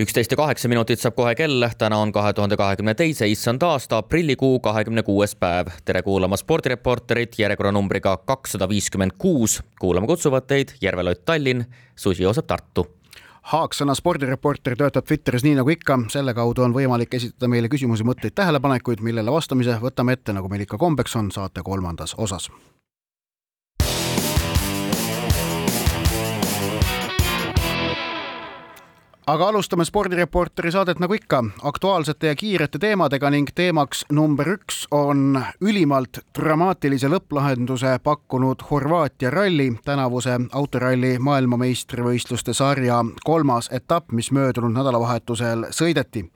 üksteist ja kaheksa minutit saab kohe kell, täna on kahe tuhande kahekümne teise issand aasta aprillikuu kahekümne kuues päev. tere kuulama spordireporterit järjekorranumbriga kakssada viiskümmend kuus. kuulama kutsuvad teid Järve Lott Tallinn, Susi Joosep Tartu Haaksõna spordireporter töötab Twitteris nii nagu ikka, selle kaudu on võimalik esitada meile küsimusi, mõtteid, tähelepanekuid, millele vastamise võtame ette, nagu meil ikka kombeks on, saate kolmandas osas aga alustame spordireporteri saadet nagu ikka aktuaalsete ja kiirete teemadega ning teemaks number üks on ülimalt dramaatilise lõpplahenduse pakkunud Horvaatia ralli, tänavuse autoralli maailmameistrivõistluste sarja kolmas etapp, mis möödunud nädalavahetusel sõideti.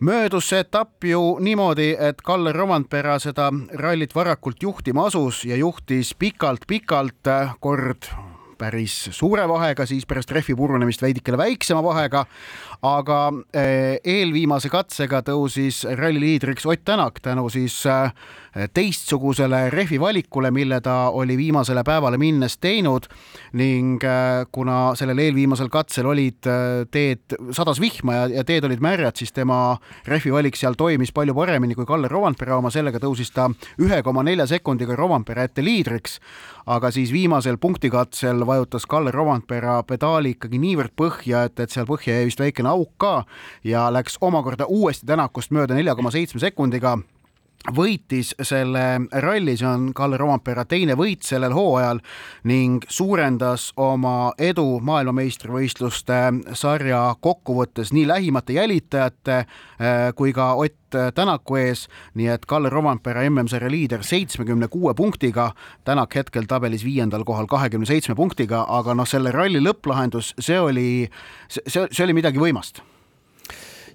möödus see etapp ju niimoodi, et Kalle Romandpera seda rallit varakult juhtima asus ja juhtis pikalt-pikalt, kord päris suure vahega, siis pärast rehvi purunemist veidikene väiksema vahega. Aga eh, eelviimase katsega tõusis ralli liidriks Ott Tänak tänu siis eh, teistsugusele rehvi valikule, mille ta oli viimasele päevale minnes teinud. Ning eh, kuna sellel eelviimasel katsel olid teed, sadas vihma ja, ja teed olid märjad, siis tema rehvi valik seal toimis palju paremini kui Kalle Rovanpera oma, sellega tõusis ta ühe koma nelja sekundiga Rovanpera ette liidriks. Aga siis viimasel punktikatsel vajutas Kalle Romandpera pedaali ikkagi niivõrd põhja, et, et seal põhja jäi vist väikene auk ka ja läks omakorda uuesti Tänakust mööda nelja koma seitsme sekundiga võitis selle ralli, see on Kalle Rompera teine võit sellel hooajal ning suurendas oma edu maailmameistrivõistluste sarja kokkuvõttes nii lähimate jälitajate äh, kui ka Ott Tänaku ees, nii et Kalle Rompera MM-sarja liider seitsmekümne kuue punktiga, Tänak hetkel tabelis viiendal kohal kahekümne seitsme punktiga, aga noh, selle ralli lõpplahendus, see oli, see, see oli midagi võimast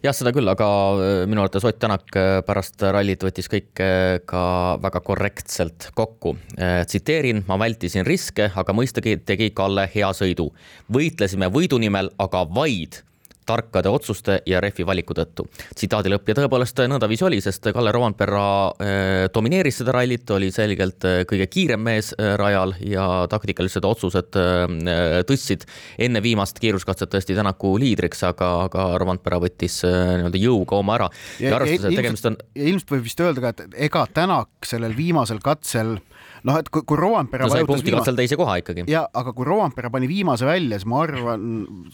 jah, seda küll, aga äh, minu arvates Ott Tänak äh, pärast rallit võttis kõike äh, ka väga korrektselt kokku. tsiteerin, ma vältisin riske, aga mõistagi tegi Kalle hea sõidu. võitlesime võidu nimel, aga vaid tarkade otsuste ja rehvi valiku tõttu. tsitaadi lõpp ja tõepoolest nõndaviisi oli, sest Kalle Rovanperra äh, domineeris seda rallit, oli selgelt äh, kõige kiirem mees äh, rajal ja taktikalised otsused tõstsid enne viimast kiiruskatset tõesti Tänaku liidriks, aga, aga Rovanperra võttis nii-öelda jõuga oma ära. ja, ja arvestades, et tegemist on. ilmselt võib vist öelda ka, et ega Tänak sellel viimasel katsel noh, et kui, kui Rovanpera no, vajutas viimase teise koha ikkagi. ja, aga kui Rovanpera pani viimase välja, siis ma arvan,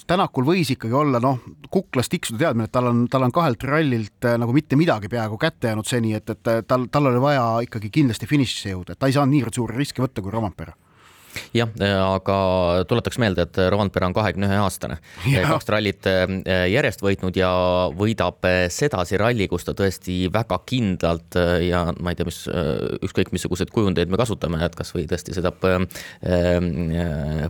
Tänakul võis ikkagi olla noh, kuklas tiksuda teadmine, et tal on, tal on kahelt rallilt äh, nagu mitte midagi peaaegu kätte jäänud seni, et, et tal, tal oli vaja ikkagi kindlasti finišisse jõuda, et ta ei saanud niivõrd suuri riske võtta kui Rovanpera jah, aga tuletaks meelde, et Rovanpera on kahekümne ühe aastane, kaks rallit äh, järjest võitnud ja võidab sedasi ralli, kus ta tõesti väga kindlalt äh, ja ma ei tea, mis ükskõik missuguseid kujundeid me kasutame, et kasvõi tõesti sõidab äh,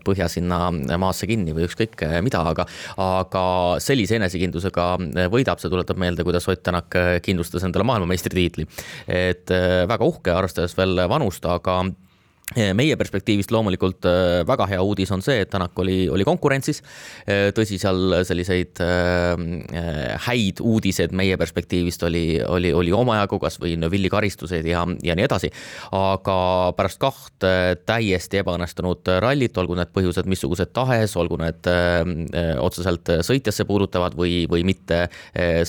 põhja sinna maasse kinni või ükskõik mida, aga aga sellise enesekindlusega võidab, see tuletab meelde, kuidas Ott Tänak kindlustas endale maailmameistritiitli. et väga uhke, arvestades veel vanust, aga meie perspektiivist loomulikult äh, väga hea uudis on see, et Tänak oli, oli konkurentsis. Äh, tõsi, seal selliseid äh, häid uudiseid meie perspektiivist oli, oli, oli omajagu, kasvõi Neville'i karistused ja, ja nii edasi. aga pärast kahte täiesti ebaõnnestunud rallit, olgu need põhjused missugused tahes, olgu need otseselt sõitjasse puudutavad või, või mitte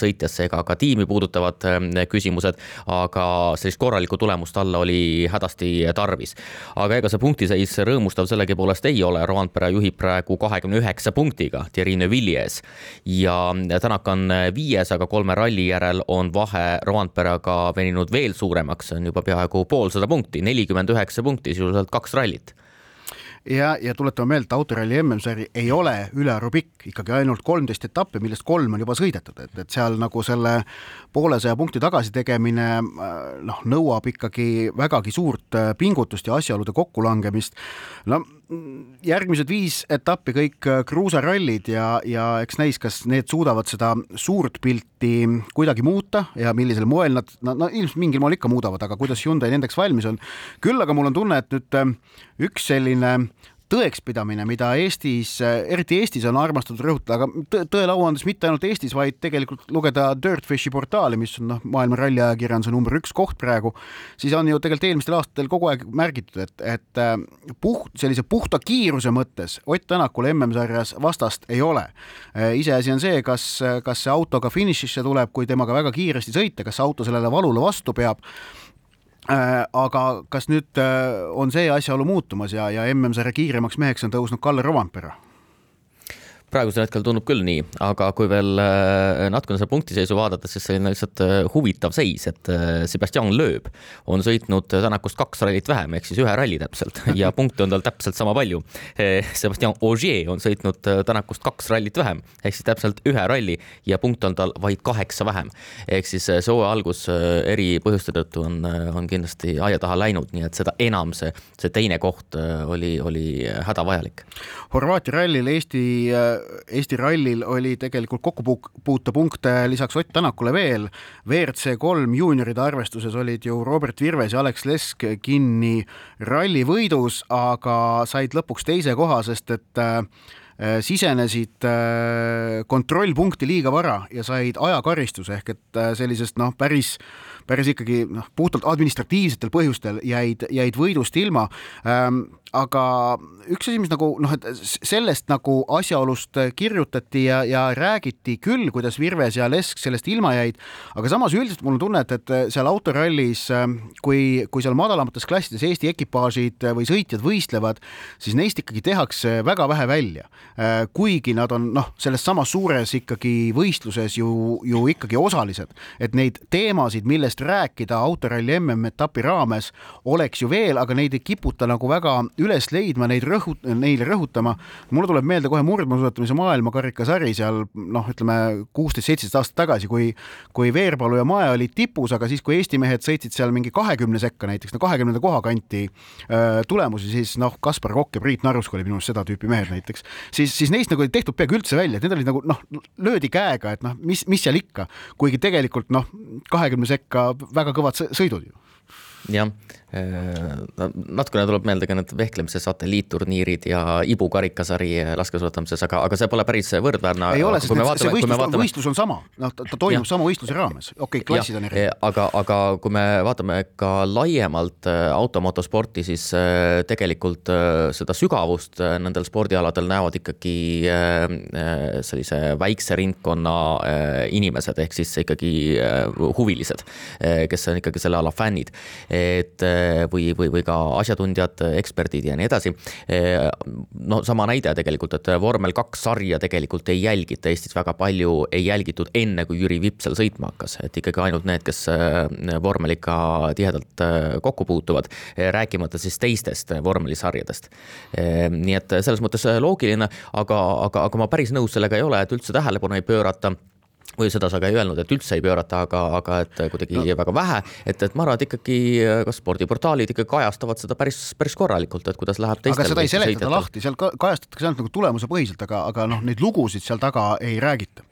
sõitjasse ega ka tiimi puudutavad küsimused, aga sellist korralikku tulemust alla oli hädasti tarvis aga ega see punktiseis rõõmustav sellegipoolest ei ole, Randpere juhib praegu kahekümne üheksa punktiga Thierry Neuvilli ees. Ja Tänak on viies, aga kolme ralli järel on vahe Randperega veninud veel suuremaks, see on juba peaaegu poolsada punkti, nelikümmend üheksa punkti, sisuliselt kaks rallit ja, ja tuletame meelde, autoralli MM-sari ei ole ülearu pikk, ikkagi ainult kolmteist etappi, millest kolm on juba sõidetud, et, et seal nagu selle poolesaja punkti tagasitegemine noh, nõuab ikkagi vägagi suurt äh, pingutust ja asjaolude kokkulangemist. no järgmised viis etappi kõik kruusarallid ja, ja eks näis, kas need suudavad seda suurt pilti kuidagi muuta ja millisel moel nad, no, no ilmselt mingil moel ikka muudavad, aga kuidas Hyundai nendeks valmis on. küll aga mul on tunne, et nüüd üks selline tõekspidamine, mida Eestis, eriti Eestis on armastatud rõhutada, aga tõele au andes mitte ainult Eestis, vaid tegelikult lugeda Dirtfishi portaali, mis on noh, maailma ralliajakirjanduse number üks koht praegu, siis on ju tegelikult eelmistel aastatel kogu aeg märgitud, et, et äh, puht, sellise puhta kiiruse mõttes Ott Tänakul MM-sarjas vastast ei ole. Äh, iseasi on see, kas, kas see auto ka finišisse tuleb, kui temaga väga kiiresti sõita, kas auto sellele valule vastu peab aga kas nüüd äh, on see asjaolu muutumas ja, ja MM-sarja kiiremaks meheks on tõusnud Kalle Rovampere? Praegusel hetkel tundub küll nii, aga kui veel äh, natukene seda punktiseisu vaadata, siis selline lihtsalt äh, huvitav seis, et äh, Sebastian Loeb on sõitnud Tänakust kaks rallit vähem, ehk siis ühe ralli täpselt ja punkte on tal täpselt sama palju. Sebastian Ogier on sõitnud Tänakust kaks rallit vähem, ehk siis täpselt ühe ralli ja punkte on tal vaid kaheksa vähem. ehk siis see hooaja algus eri põhjuste tõttu on, on kindlasti aia taha läinud, nii et seda enam see, see teine koht oli, oli hädavajalik. Horvaatia rallil Eesti Eesti rallil oli tegelikult kokkupuutepunkte lisaks Ott Tänakule veel. WRC kolm juunioride arvestuses olid ju Robert Virves ja Alex Lesk kinni ralli võidus, aga said lõpuks teise koha, sest et äh, sisenesid äh, kontrollpunkti liiga vara ja said ajakaristuse ehk et äh, sellisest noh, päris, päris ikkagi noh, puhtalt administratiivsetel põhjustel jäid, jäid võidust ilma ähm, aga üks asi, mis nagu noh, et sellest nagu asjaolust kirjutati ja, ja räägiti küll, kuidas Virves ja Lesk sellest ilma jäid, aga samas üldiselt mul on tunne, et, et seal autorallis, kui, kui seal madalamates klassides Eesti ekipaažid või sõitjad võistlevad, siis neist ikkagi tehakse väga vähe välja. Kuigi nad on noh, selles samas suures ikkagi võistluses ju, ju ikkagi osalised, et neid teemasid, millest rääkida autoralli MM-etapi raames oleks ju veel, aga neid ei kiputa nagu väga üles leidma, neid rõhu-, neile rõhutama. mulle tuleb meelde kohe murdmaasuusatamise maailmakarikasari seal noh, ütleme kuusteist, seitseteist aastat tagasi, kui, kui Veerpalu ja Mae olid tipus, aga siis, kui Eesti mehed sõitsid seal mingi kahekümne sekka näiteks, no kahekümnenda koha kanti öö, tulemusi, siis noh, Kaspar Kokk ja Priit Narusk oli minu arust seda tüüpi mehed näiteks, siis, siis neist nagu ei tehtud peaaegu üldse välja, et need olid nagu noh, löödi käega, et noh, mis, mis seal ikka, kuigi tegelikult noh, kahekümne sekka väga kõvad sõidud ju jah, äh, natukene tuleb meelde ka need vehklemise satelliitturniirid ja Ibu karikasari laskesuusatamises, aga, aga see pole päris võrdväärne. ei ole, sest need, see võistlus, vaatame... võistlus on sama, noh, ta toimub ja. sama võistluse raames, okei okay,, klassid ja, on erinevad. aga, aga kui me vaatame ka laiemalt äh, automotosporti, siis äh, tegelikult seda sügavust nendel spordialadel näevad ikkagi sellise väikse ringkonna inimesed, ehk siis ikkagi huvilised, kes on ikkagi selle ala fännid et eh, või, või, või ka asjatundjad, eksperdid ja nii edasi. Eh, no sama näide tegelikult, et vormel kaks sarja tegelikult ei jälgita Eestis väga palju, ei jälgitud enne, kui Jüri Vips seal sõitma hakkas, et ikkagi ainult need, kes eh, vormeliga tihedalt kokku puutuvad, rääkimata siis teistest vormelisarjadest. nii et selles mõttes loogiline, aga, aga, aga ma päris nõus sellega ei ole, et üldse tähelepanu ei pöörata või seda sa ka ei öelnud, et üldse ei pöörata, aga, aga et kuidagi no. väga vähe, et, et ma arvan, et ikkagi ka spordiportaalid ikka kajastavad seda päris, päris korralikult, et kuidas läheb teistel. aga seda ei seletata lahti, seal kajastatakse ainult nagu tulemusepõhiselt, aga, aga noh, neid lugusid seal taga ei räägita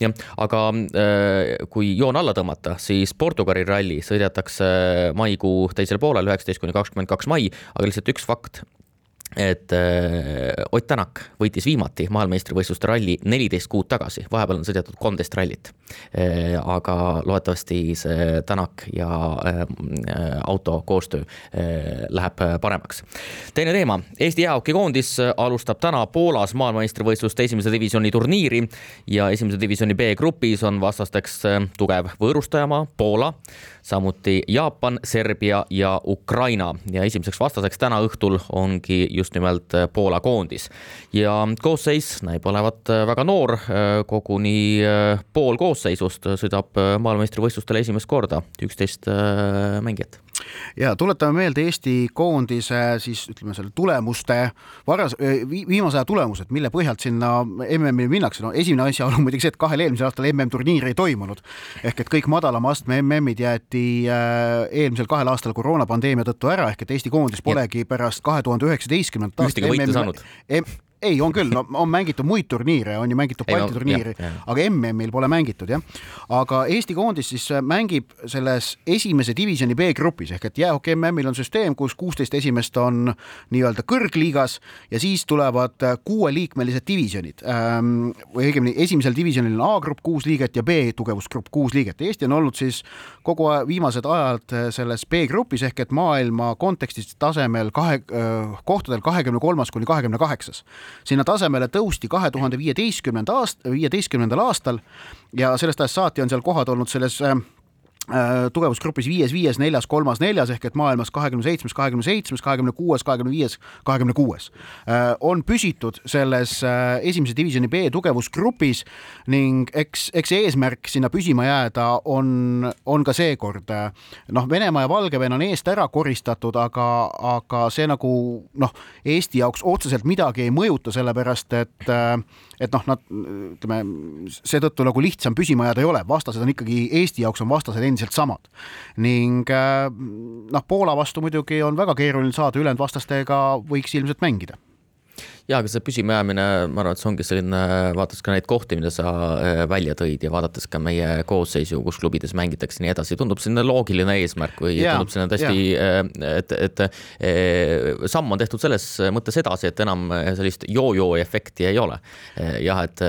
jah, aga äh, kui joon alla tõmmata, siis Portugali ralli sõidetakse maikuu teisel poolel, üheksateist kuni kakskümmend kaks mai, aga lihtsalt üks fakt, et äh, Ott Tänak võitis viimati maailmameistrivõistluste ralli neliteist kuud tagasi, vahepeal on sõidetud kolmteist rallit. Äh, aga loodetavasti see Tänak ja äh, auto koostöö läheb paremaks. teine teema, Eesti jäähokikoondis alustab täna Poolas maailmameistrivõistluste esimese divisjoni turniiri ja esimese divisjoni B grupis on vastasteks tugev võõrustajamaa Poola samuti Jaapan, Serbia ja Ukraina. Ja esimeseks vastaseks täna õhtul ongi just nimelt äh, Poola koondis. ja koosseis näib olevat äh, väga noor, äh, koguni pool koosseisust sõidab maailmameistrivõistlustele esimest korda, üksteist mängijat ja tuletame meelde Eesti koondise siis ütleme selle tulemuste, varas, viimase aja tulemused, mille põhjalt sinna MM-i minnakse, no esimene asjaolu on muidugi see, et kahel eelmisel aastal MM-turniiri ei toimunud. ehk et kõik madalama astme MM-id jäeti äh, eelmisel kahel aastal koroonapandeemia tõttu ära, ehk et Eesti koondis polegi pärast kahe tuhande üheksateistkümnendat aastat ühtegi võitu saanud ei, on küll, no on mängitud muid turniire, on ju mängitud Balti turniiri, aga MM-il pole mängitud jah. aga Eesti koondis siis äh, mängib selles esimese divisjoni B-grupis ehk et jäähoki MM-il on süsteem, kus kuusteist esimest on nii-öelda kõrgliigas ja siis tulevad äh, kuueliikmelised divisjonid ähm,. või õigemini esimesel divisjonil on A-grupp kuus liiget ja B-tugevusgrupp kuus liiget. Eesti on olnud siis kogu viimased ajad äh, selles B-grupis ehk et maailma kontekstis tasemel kahe, kohtadel kahekümne kolmas kuni kahekümne kaheksas sinna tasemele tõusti kahe tuhande viieteistkümnenda aast-, viieteistkümnendal aastal ja sellest ajast saati on seal kohad olnud selles Äh, tugevusgrupis viies, viies, neljas, kolmas, neljas ehk et maailmas kahekümne seitsmes, kahekümne seitsmes, kahekümne kuues, kahekümne viies, kahekümne kuues. Äh, on püsitud selles äh, esimese divisjoni B tugevusgrupis ning eks, eks eesmärk sinna püsima jääda on, on ka seekord. noh, Venemaa ja Valgevene on eest ära koristatud, aga, aga see nagu noh, Eesti jaoks otseselt midagi ei mõjuta, sellepärast et, et noh, nad ütleme seetõttu nagu lihtsam püsima jääda ei ole, vastased on ikkagi Eesti jaoks on vastased endiselt endiselt samad. ning äh, noh, Poola vastu muidugi on väga keeruline saada, ülejäänud vastastega võiks ilmselt mängida ja, aga see püsimajäämine, ma arvan, et see ongi selline, vaadates ka neid kohti, mida sa äh, välja tõid ja vaadates ka meie koosseisu, kus klubides mängitakse nii edasi, tundub selline loogiline eesmärk või ja, tundub selline tõesti, äh, et, et, et äh, samm on tehtud selles mõttes edasi, et enam sellist joo-joo efekti ei ole. jah, et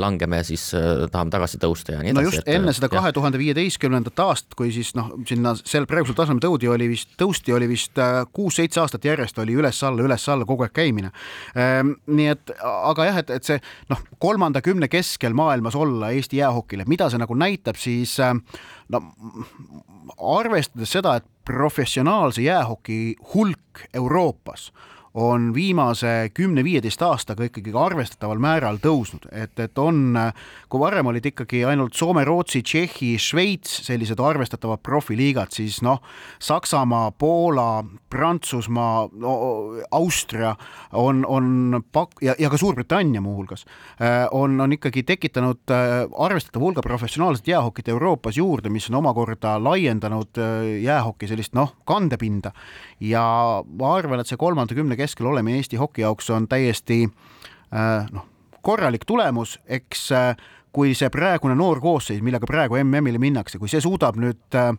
langeme ja siis tahame tagasi tõusta ja nii edasi. no just et, enne seda kahe tuhande viieteistkümnendat aastat, kui siis noh, sinna sel praegusel tasemel tõudi, oli vist, tõusti oli vist kuus-seitse aastat järjest oli üles-alla, üles-alla kogu aeg käimine nii et, aga jah, et, et see noh, kolmanda kümne keskel maailmas olla Eesti jäähokile, mida see nagu näitab, siis ehm, no arvestades seda, et professionaalse jäähoki hulk Euroopas on viimase kümne-viieteist aastaga ikkagi arvestataval määral tõusnud, et, et on, kui varem olid ikkagi ainult Soome, Rootsi, Tšehhi, Šveits sellised arvestatavad profiliigad, siis noh, Saksamaa, Poola, Prantsusmaa no,, Austria on, on pak- ja, ja ka Suurbritannia muuhulgas on, on ikkagi tekitanud arvestatava hulga professionaalset jäähokit Euroopas juurde, mis on omakorda laiendanud jäähoki sellist noh, kandepinda. Ja ma arvan, et see kolmanda kümne keskel olemine Eesti hoki jaoks on täiesti äh, noh, korralik tulemus, eks äh, kui see praegune noor koosseis, millega praegu MM-ile minnakse, kui see suudab nüüd äh,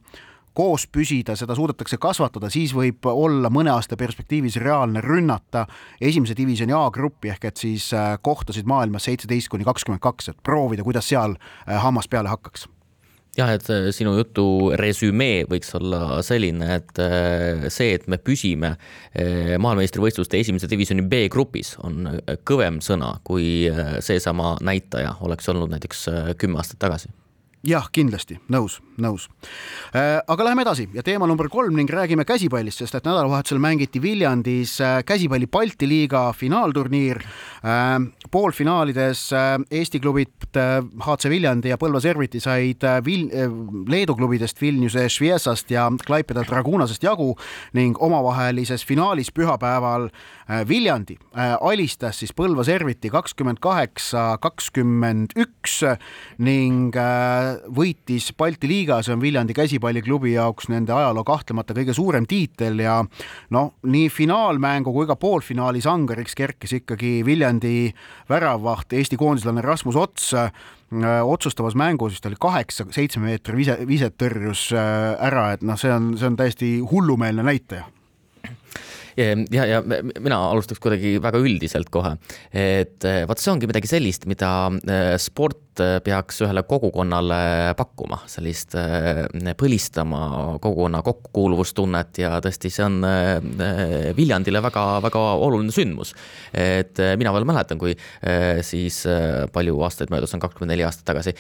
koos püsida, seda suudetakse kasvatada, siis võib olla mõne aasta perspektiivis reaalne rünnata esimese divisjoni A-gruppi ehk et siis kohtasid maailmas seitseteist kuni kakskümmend kaks, et proovida, kuidas seal hammas peale hakkaks jah, et äh, sinu jutu resümee võiks olla selline, et äh, see, et me püsime äh, maailmameistrivõistluste esimese divisjoni B-grupis, on kõvem sõna kui seesama näitaja oleks olnud näiteks kümme aastat tagasi jah, kindlasti, nõus, nõus. Aga läheme edasi ja teema number kolm ning räägime käsipallist, sest et nädalavahetusel mängiti Viljandis käsipalli Balti liiga finaalturniir. Äh, poolfinaalides Eesti klubid HC Viljandi ja Põlva Serviti said Vil-, Leedu klubidest Vilniuse Šviesast ja Klaipeda Dragunasest jagu ning omavahelises finaalis pühapäeval Viljandi alistas siis Põlva Serviti kakskümmend kaheksa, kakskümmend üks ning võitis Balti liiga, see on Viljandi käsipalliklubi jaoks nende ajaloo kahtlemata kõige suurem tiitel ja noh, nii finaalmängu kui ka poolfinaalis angariks kerkis ikkagi Viljandi väravvaht, Eesti koondislane Rasmus Ots äh, otsustavas mängus vist oli kaheksa, seitsme meetri vise, viset tõrjus äh, ära, et noh, see on, see on täiesti hullumeelne näitaja. Ja, ja mina alustaks kuidagi väga üldiselt kohe, et eh, vot see ongi midagi sellist, mida sport eh, peaks ühele kogukonnale pakkuma, sellist põlistama kogukonna kokkukuuluvustunnet ja tõesti, see on Viljandile väga-väga oluline sündmus. et mina veel mäletan, kui siis palju aastaid möödas on, kakskümmend neli aastat tagasi,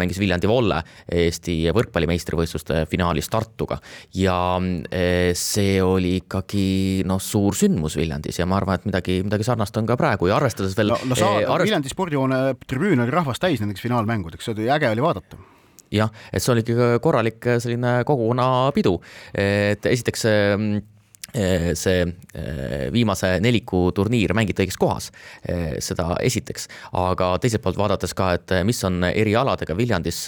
mängis Viljandi Volle Eesti võrkpallimeistrivõistluste finaalis Tartuga ja see oli ikkagi noh, suur sündmus Viljandis ja ma arvan, et midagi, midagi sarnast on ka praegu ja arvestades veel no, no sa eh,, arvest... Viljandi spordihoone tribüün oli rahvast täis nendeks finaalmängudeks, seda oli äge oli vaadata. Jah, et see oli ikka korralik selline kogukonnapidu, et esiteks Eh, see eh, viimase neliku turniir mängiti õiges kohas, eh, seda esiteks, aga teiselt poolt vaadates ka, et mis on eri aladega Viljandis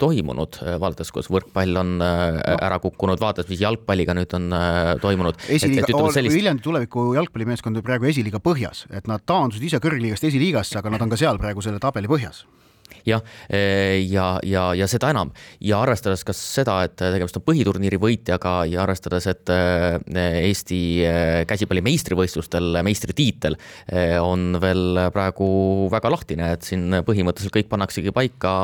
toimunud, vaadates, kuidas võrkpall on ära kukkunud, vaadates, mis jalgpalliga nüüd on toimunud. esiliiga, sellist... Viljandi tuleviku jalgpallimeeskond on praegu esiliiga põhjas, et nad taandusid ise kõrgliigast esiliigasse, aga nad on ka seal praegu selle tabeli põhjas jah, eh, ja, ja, ja seda enam ja arvestades ka seda, et tegemist on põhiturniiri võitjaga ja arvestades, et eh, Eesti eh, käsipalli meistrivõistlustel meistritiitel on veel praegu väga lahtine, et siin põhimõtteliselt kõik pannaksegi paika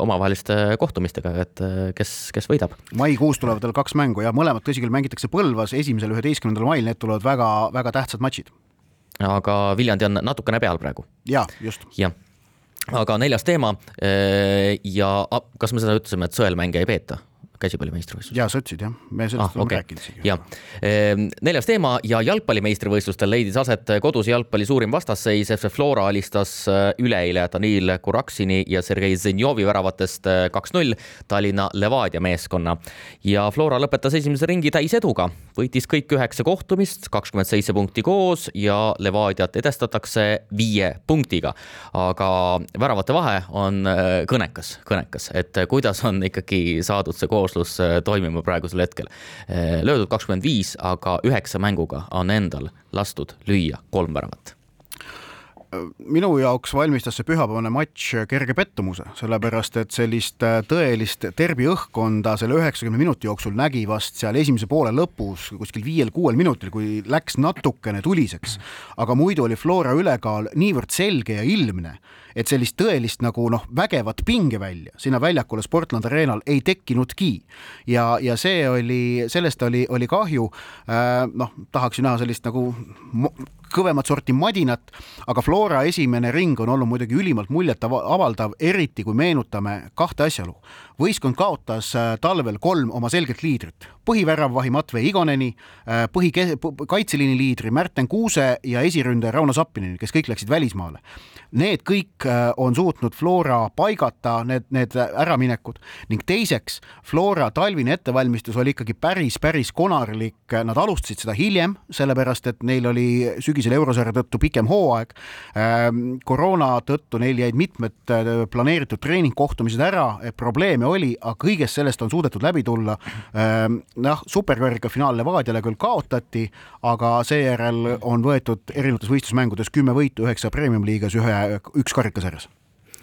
omavaheliste kohtumistega, et kes, kes võidab. maikuus tulevad veel kaks mängu ja mõlemad, tõsi küll, mängitakse Põlvas esimesel, üheteistkümnendal mail, need tulevad väga-väga tähtsad matšid. aga Viljandi on natukene peal praegu. jaa, just. jah aga neljas teema eh, ja kas me seda ütlesime, et sõelmänge ei peeta? Käsipalli meistrivõistlustel. ja sa ütlesid jah, me sellest ah, oleme okay. rääkinud isegi. jah, ehm, neljas teema ja jalgpalli meistrivõistlustel leidis aset koduse jalgpalli suurim vastasseis. FC Flora alistas äh, üleeile Danil Kuraksini ja Sergei Zenjovi väravatest äh, kaks-null Tallinna Levadia meeskonna ja Flora lõpetas esimese ringi täiseduga, võitis kõik üheksa kohtumist, kakskümmend seitse punkti koos ja Levadiat edestatakse viie punktiga. aga väravate vahe on äh, kõnekas, kõnekas, et kuidas on ikkagi saadud see koos kooslus äh, toimima praegusel hetkel. Äh, löödud kakskümmend viis, aga üheksa mänguga on endal lastud lüüa kolm väravat minu jaoks valmistas see pühapäevane matš kerge pettumuse, sellepärast et sellist äh, tõelist derbi õhkkonda selle üheksakümne minuti jooksul nägi vast seal esimese poole lõpus kuskil viiel-kuuel minutil, kui läks natukene tuliseks. aga muidu oli Flora ülekaal niivõrd selge ja ilmne et sellist tõelist nagu noh, vägevat pingevälja sinna väljakule Sportland Arenal ei tekkinudki. ja, ja see oli, sellest oli, oli kahju äh,. noh, tahaksin näha sellist nagu kõvemat sorti madinat, aga Flora esimene ring on olnud muidugi ülimalt muljetavaldav, eriti kui meenutame kahte asjaolu. võistkond kaotas äh, talvel kolm oma selget liidrit, põhiväravahi Matvei Igoneni, äh, põhi, kaitseliini liidri Märten Kuuse ja esiründaja Rauno Sappineni, kes kõik läksid välismaale. Need kõik äh, on suutnud Flora paigata, need, need äraminekud ning teiseks, Flora talvine ettevalmistus oli ikkagi päris, päris konarlik, nad alustasid seda hiljem, sellepärast et neil oli sügisel eurosarja tõttu pikem hooaeg. Ähm, koroona tõttu neil jäid mitmed äh, planeeritud treeningkohtumised ära, probleeme oli, aga kõigest sellest on suudetud läbi tulla. Ähm, noh, superkarika finaal Levadiale küll kaotati, aga seejärel on võetud erinevates võistlusmängudes kümme võitu, üheksa premium-liigas, ühe üks karikasarjas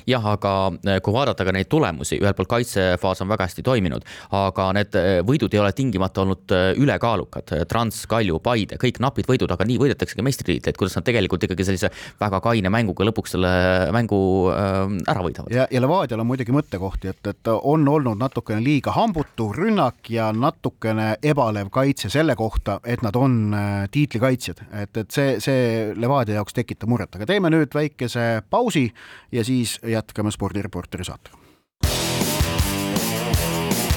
jah, aga eh, kui vaadata ka neid tulemusi, ühelt poolt kaitsefaas on väga hästi toiminud, aga need eh, võidud ei ole tingimata olnud eh, ülekaalukad. Trans, Kalju, Paide, kõik napid võidud, aga nii võidetaksegi meistritiitleid, kuidas nad tegelikult ikkagi sellise väga kaine mänguga lõpuks selle mängu ära võidavad. ja, ja Levadial on muidugi mõttekohti, et, et on olnud natukene liiga hambutu rünnak ja natukene ebalev kaitse selle kohta, et nad on tiitlikaitsjad, et, et see, see Levadia jaoks tekitab muret, aga teeme nüüd väikese pausi ja siis jätkame spordireporteri saatega.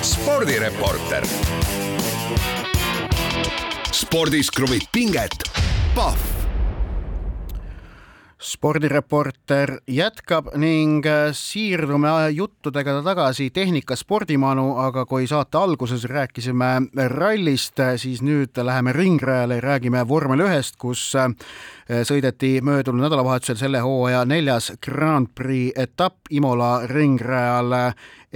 spordireporter. spordis kruvib pinget, Pahv spordireporter jätkab ning äh, siirdume juttudega tagasi Tehnika spordimanu, aga kui saate alguses rääkisime rallist, siis nüüd läheme ringrajale ja räägime vormel ühest, kus äh, sõideti möödunud nädalavahetusel selle hooaja neljas Grand Prix etapp Imola ringrajal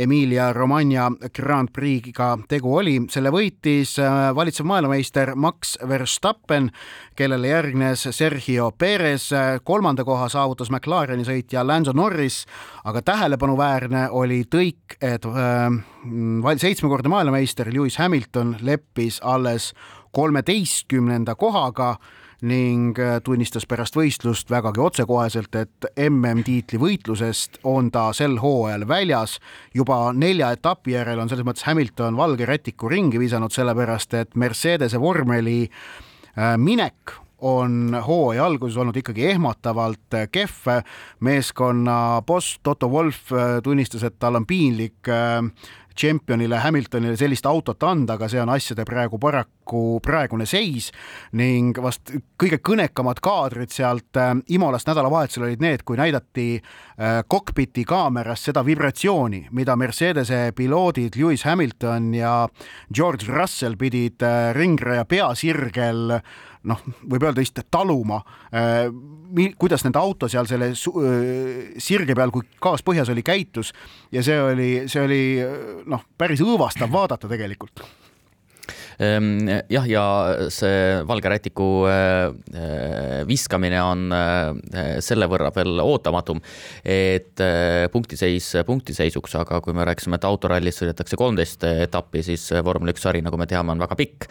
Emilia Romagna Grand Prix'ga tegu oli. selle võitis äh, valitsev maailmameister Max Verstappen, kellele järgnes Sergio Perez. kolmanda koha saavutas McLareni sõitja Lando Norris, aga tähelepanuväärne oli tõik, et äh, seitsmekordne maailmameister Lewis Hamilton leppis alles kolmeteistkümnenda kohaga ning äh, tunnistas pärast võistlust vägagi otsekoheselt, et MM-tiitli võitlusest on ta sel hooajal väljas. juba nelja etapi järel on selles mõttes Hamilton valge rätiku ringi visanud, sellepärast et Mercedese vormeli äh, minek on hooaja alguses olnud ikkagi ehmatavalt kehv. meeskonna boss Toto Wolf tunnistas, et tal on piinlik tšempionile Hamiltonile sellist autot anda, aga see on asjade praegu paraku praegune seis ning vast kõige kõnekamad kaadrid sealt äh, Imolast nädalavahetusel olid need, kui näidati äh, kokpiti kaamerast seda vibratsiooni, mida Mercedese piloodid Lewis Hamilton ja George Russell pidid äh, ringraja peasirgel noh, võib öelda vist taluma, äh, kuidas nende auto seal selle äh, sirge peal, kui gaas põhjas oli, käitus. Ja see oli, see oli noh, päris õõvastav vaadata tegelikult jah, ja see valge rätiku äh, äh, viskamine on äh, selle võrra veel ootamatum, et punktiseis punktiseisuks, aga kui me rääkisime, et autorallis sõidetakse kolmteist etappi, siis vormel üks sari, nagu me teame, on väga pikk.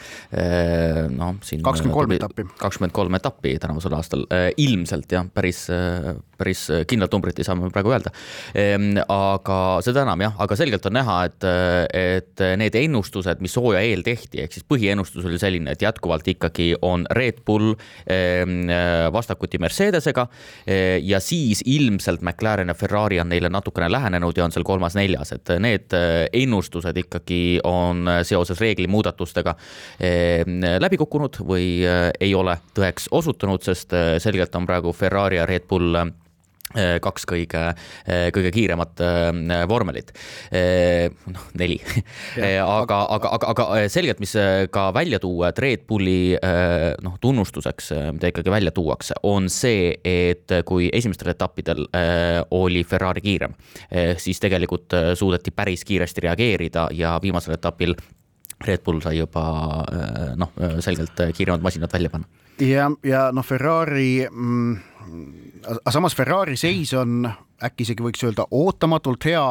noh, siin kakskümmend kolm etappi. kakskümmend kolm etappi tänavusel aastal, ilmselt jah, päris, päris kindlat numbrit ei saa me praegu öelda. Ehm, aga seda enam jah, aga selgelt on näha, et, et need ennustused, mis hooaja eel tehti, ehk siis põhiennustus oli selline, et jätkuvalt ikkagi on Red Bull ehm, vastakuti Mercedesega eh, ja siis ilmselt McLaren ja Ferrari on neile natukene lähenenud ja on seal kolmas-neljas, et need eh, ennustused ikkagi on seoses reeglimuudatustega ehm, läbi kukkunud või ei ole tõeks osutunud, sest selgelt on praegu Ferrari ja Red Bull Äh, kaks kõige, äh, kõige kiiremat äh, vormelit. noh, neli. aga, aga, aga, aga selgelt, mis ka välja tuua, et Red Bulli noh, tunnustuseks, mida ikkagi välja tuuakse, on see, et kui esimestel etappidel oli Ferrari kiirem, siis tegelikult suudeti päris kiiresti reageerida ja viimasel etapil Red Bull sai juba noh, selgelt kiiremad masinad välja panna. Ja, ja noh, Ferrari mm, aga samas Ferrari seis on äkki isegi võiks öelda ootamatult hea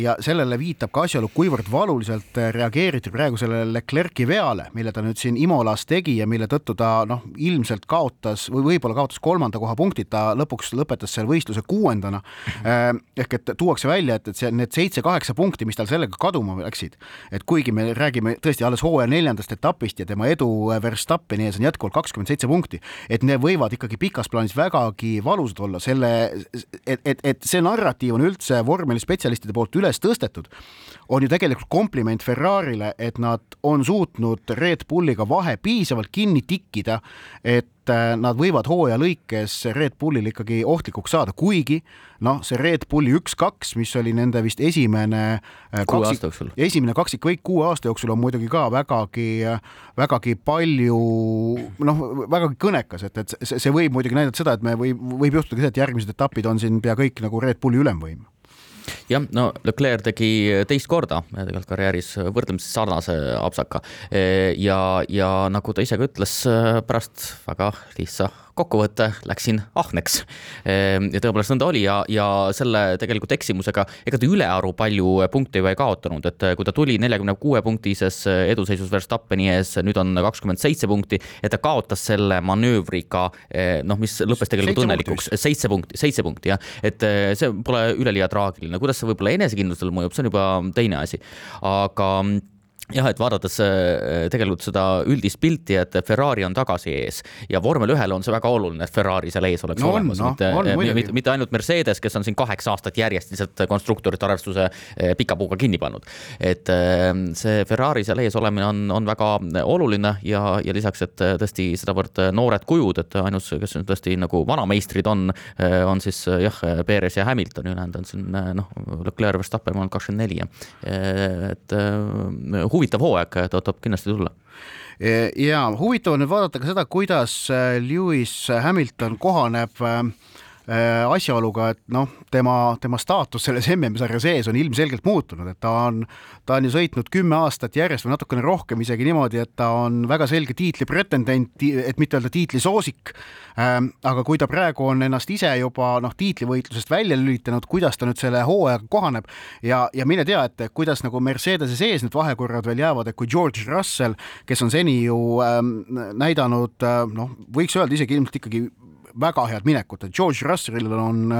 ja sellele viitab ka asjaolu, kuivõrd valuliselt reageeriti praegu sellele Leclerc'i veale, mille ta nüüd siin Imolas tegi ja mille tõttu ta noh, ilmselt kaotas või võib-olla kaotas kolmanda koha punktid, ta lõpuks lõpetas seal võistluse kuuendana. Äh, ehk et tuuakse välja, et, et see, need seitse-kaheksa punkti, mis tal sellega kaduma läksid, et kuigi me räägime tõesti alles hooaja neljandast etapist ja tema edu Verstappeni ees on jätkuvalt kakskümmend seitse punkti, et need võivad ikkagi pikas plaanis vägagi valusad olla, selle, et, et, et see see narratiiv on üldse vormelispetsialistide poolt üles tõstetud, on ju tegelikult kompliment Ferrarile, et nad on suutnud Red Bulliga vahe piisavalt kinni tikkida, et äh, nad võivad hooaja lõikes Red Bullil ikkagi ohtlikuks saada, kuigi noh, see Red Bulli üks-kaks, mis oli nende vist esimene äh, kaksik, esimene kaksikvõit kuue aasta jooksul on muidugi ka vägagi, vägagi palju noh, vägagi kõnekas, et, et see, see võib muidugi näidata seda, et me võib, võib juhtuda ka see, et järgmised etapid on siin pea kõik nagu Red Bulli ülemvõim jah, no Leclerc tegi teist korda tegelikult karjääris võrdlemisi sarnase apsaka. Ja, ja nagu ta ise ka ütles pärast väga lihtsa kokkuvõte, läksin ahneks. Ehm, ja tõepoolest nõnda oli ja, ja selle tegelikult eksimusega, ega ta ülearu palju punkte ju ei kaotanud, et kui ta tuli neljakümne kuue punktises eduseisus Verstappeni ees, nüüd on kakskümmend seitse punkti ja ta kaotas selle manöövriga, eh, noh, mis lõppes tegelikult õnnelikuks, seitse punkti, seitse punkti jah, et eh, see pole üleliia traagiline, kuidas see võib-olla enesekindlusele mõjub, see on juba teine asi, aga jah, et vaadates äh, tegelikult seda üldist pilti, et Ferrari on tagasi ees ja vormel ühele on see väga oluline, et Ferrari seal ees oleks no olemas, no, mitte, äh, mitte, mitte ainult Mercedes, kes on siin kaheksa aastat järjest lihtsalt konstruktorite arvestuse äh, pika puuga kinni pannud. et see Ferrari seal ees olemine on, on väga oluline ja, ja lisaks, et tõesti sedavõrd noored kujud, et ainus, kes tõesti nagu vanameistrid on, on siis jah, Perez ja Hamilton, ülejäänud on siin noh, Leclerc, Verstappen on kakskümmend neli, et huvitav hooaeg tõotab kindlasti tulla. Ja huvitav on nüüd vaadata ka seda, kuidas äh, Lewis Hamilton kohaneb äh, asjaoluga, et noh, tema, tema staatus selles MM-sarja sees on ilmselgelt muutunud, et ta on, ta on ju sõitnud kümme aastat järjest või natukene rohkem isegi niimoodi, et ta on väga selge tiitli pretendent, et mitte öelda tiitlisoosik. Ähm, aga kui ta praegu on ennast ise juba noh, tiitlivõitlusest välja lülitanud, kuidas ta nüüd selle hooajaga kohaneb? Ja, ja mine tea, et kuidas nagu Mercedese sees need vahekorrad veel jäävad, et kui George Russell, kes on seni ju ähm, näidanud äh, noh, võiks öelda isegi ilmselt ikkagi väga head minekut, et George Russellil on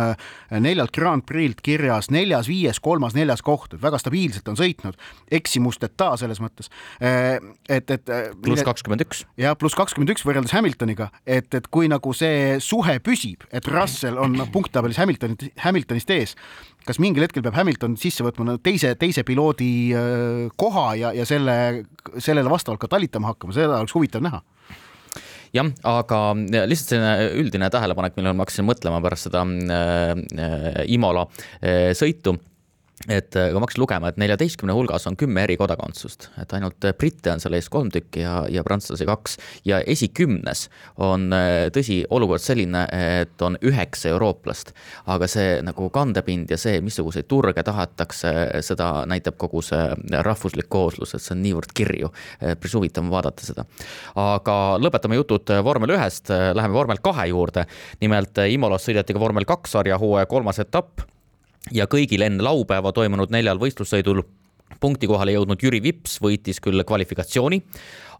neljalt Grand Prix'lt kirjas neljas, viies, kolmas, neljas koht, et väga stabiilselt on sõitnud, eksimusteta selles mõttes. et, et. pluss kakskümmend üks. jah, pluss kakskümmend üks võrreldes Hamiltoniga, et, et kui nagu see suhe püsib, et Russell on punkttabelis Hamiltonit, Hamiltonist ees, kas mingil hetkel peab Hamilton sisse võtma teise, teise piloodi koha ja, ja selle, sellele vastavalt ka talitama hakkama, seda oleks huvitav näha jah, aga lihtsalt selline üldine tähelepanek, millele ma hakkasin mõtlema pärast seda äh, Imola äh, sõitu et äh, kui ma hakkasin lugema, et neljateistkümne hulgas on kümme eri kodakondsust, et ainult äh, britte on seal ees kolm tükki ja, ja prantslasi kaks ja esikümnes on äh, tõsi, olukord selline, et on üheksa eurooplast, aga see nagu kandepind ja see, missuguseid turge tahetakse, seda näitab kogu see rahvuslik kooslus, et see on niivõrd kirju. päris huvitav on vaadata seda. aga lõpetame jutud vormel ühest, läheme vormel kahe juurde. nimelt Imolas sõideti ka vormel kaks sarja hooaja kolmas etapp ja kõigil enne laupäeva toimunud neljal võistlussõidul punkti kohale jõudnud Jüri Vips võitis küll kvalifikatsiooni,